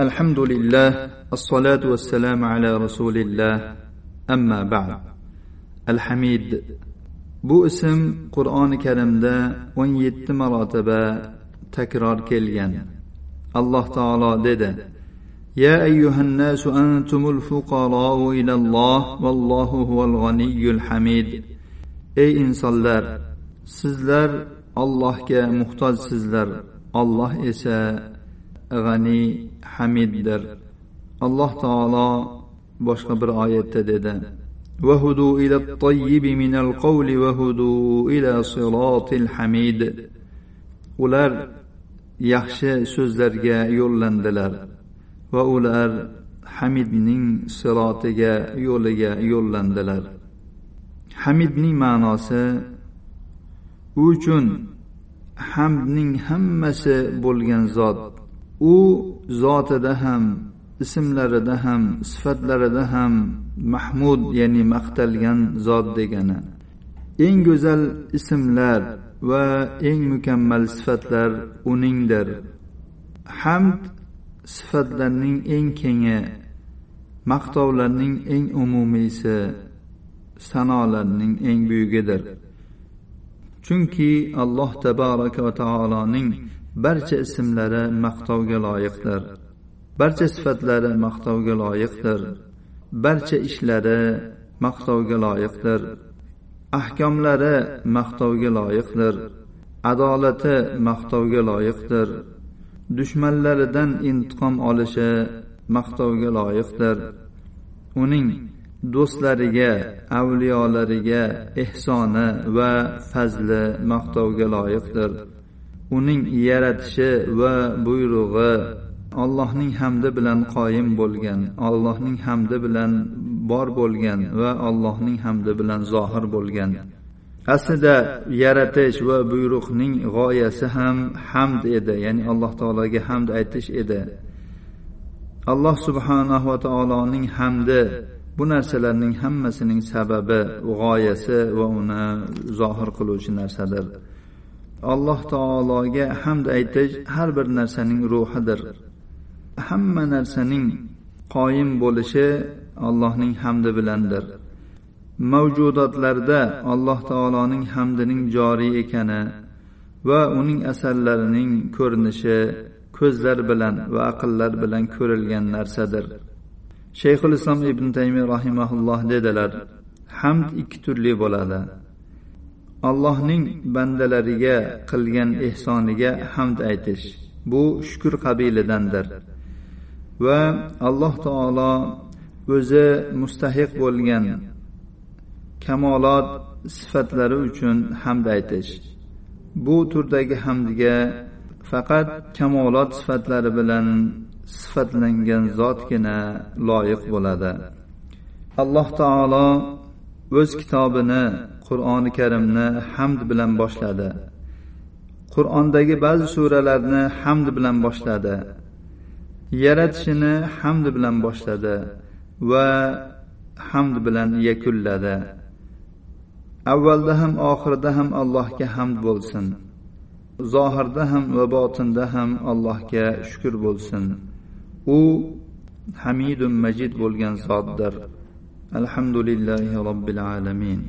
الحمد لله الصلاة والسلام على رسول الله أما بعد الحميد bu ism qur'oni karimda o'n yetti marotaba takror kelgan alloh taolo dedi يا أيها الناس أنتم الفقراء إلى الله والله هو الغني الحميد ey insonlar sizlar allohga muhtojsizlar olloh esa g'ani hamiddir alloh taolo boshqa bir oyatda dedi وهدوا إلى الطيب من القول وهدوا إلى صراط الحميد ular yaxshi so'zlarga yo'llandilar va ular hamidning sirotiga yo'liga yo'llandilar hamidning ma'nosi u uchun hamdning hammasi bo'lgan zot U zotida ham ismlarida ham sifatlarida ham mahmud ya'ni maqtalgan zot degani. Eng go'zal ismlar va eng mukammal sifatlar uningdir. Hamd sifatlarning eng kengi maqtovlarning eng umumiysi sanolarning eng buyugidir. Chunki alloh tabaraka va taoloning barcha ismlari maqtovga loyiqdir. Barcha sifatlari maqtovga loyiqdir. Barcha ishlari maqtovga loyiqdir. Ahkomlari maqtovga loyiqdir. Adolati maqtovga loyiqdir. Dushmanlaridan intiqom olishi maqtovga loyiqdir. Uning do'stlariga avliyolariga ehsoni va fazli maqtovga loyiqdir. Uning yaratishi va buyrug'i allohning hamdi bilan qoyim bo'lgan allohning hamdi bilan bor bo'lgan va allohning hamdi bilan zohir bo'lgan. Aslida yaratish va buyruqning g'oyasi ham hamd edi ya'ni alloh taologa hamd aytish edi. Alloh subhanahu va taoloning hamdi bu narsalarning hammasining sababi g'oyasi va uni zohir qiluvchi narsadir. Alloh taologa hamd aytish har bir narsaning ruhidir. Hamma narsaning qoyim bo'lishi allohning hamdi bilandir. Mavjudotlarda alloh taoloning hamdining joriy ekani va uning asarlarining ko'rinishi ko'zlar bilan va aqllar bilan ko'rilgan narsadir. Shayxul islom ibn taymiy rahimaulloh dedilar hamd ikki turli bo'ladi. Allohning bandalariga qilgan ehsoniga hamd aytish bu shukur qabilidandir va alloh taolo o'zi mustahiq bo'lgan kamolot sifatlari uchun hamd aytish bu turdagi hamdga faqat kamolot sifatlari bilan sifatlangan zotgina loyiq bo'ladi. Alloh taolo o'z kitobini qur'oni karimni hamd bilan boshladi. Qur'ondagi ba'zi suralarni hamd bilan boshladi. Yaratishini hamd bilan boshladi va hamd bilan yakunladi. Avvalda ham oxirida ham allohga hamd bo'lsin. Zohirda ham va botinda ham allohga shukur bo'lsin. U hamidun majid bo'lgan zotdir. Alhamdulillahi robbil alamin.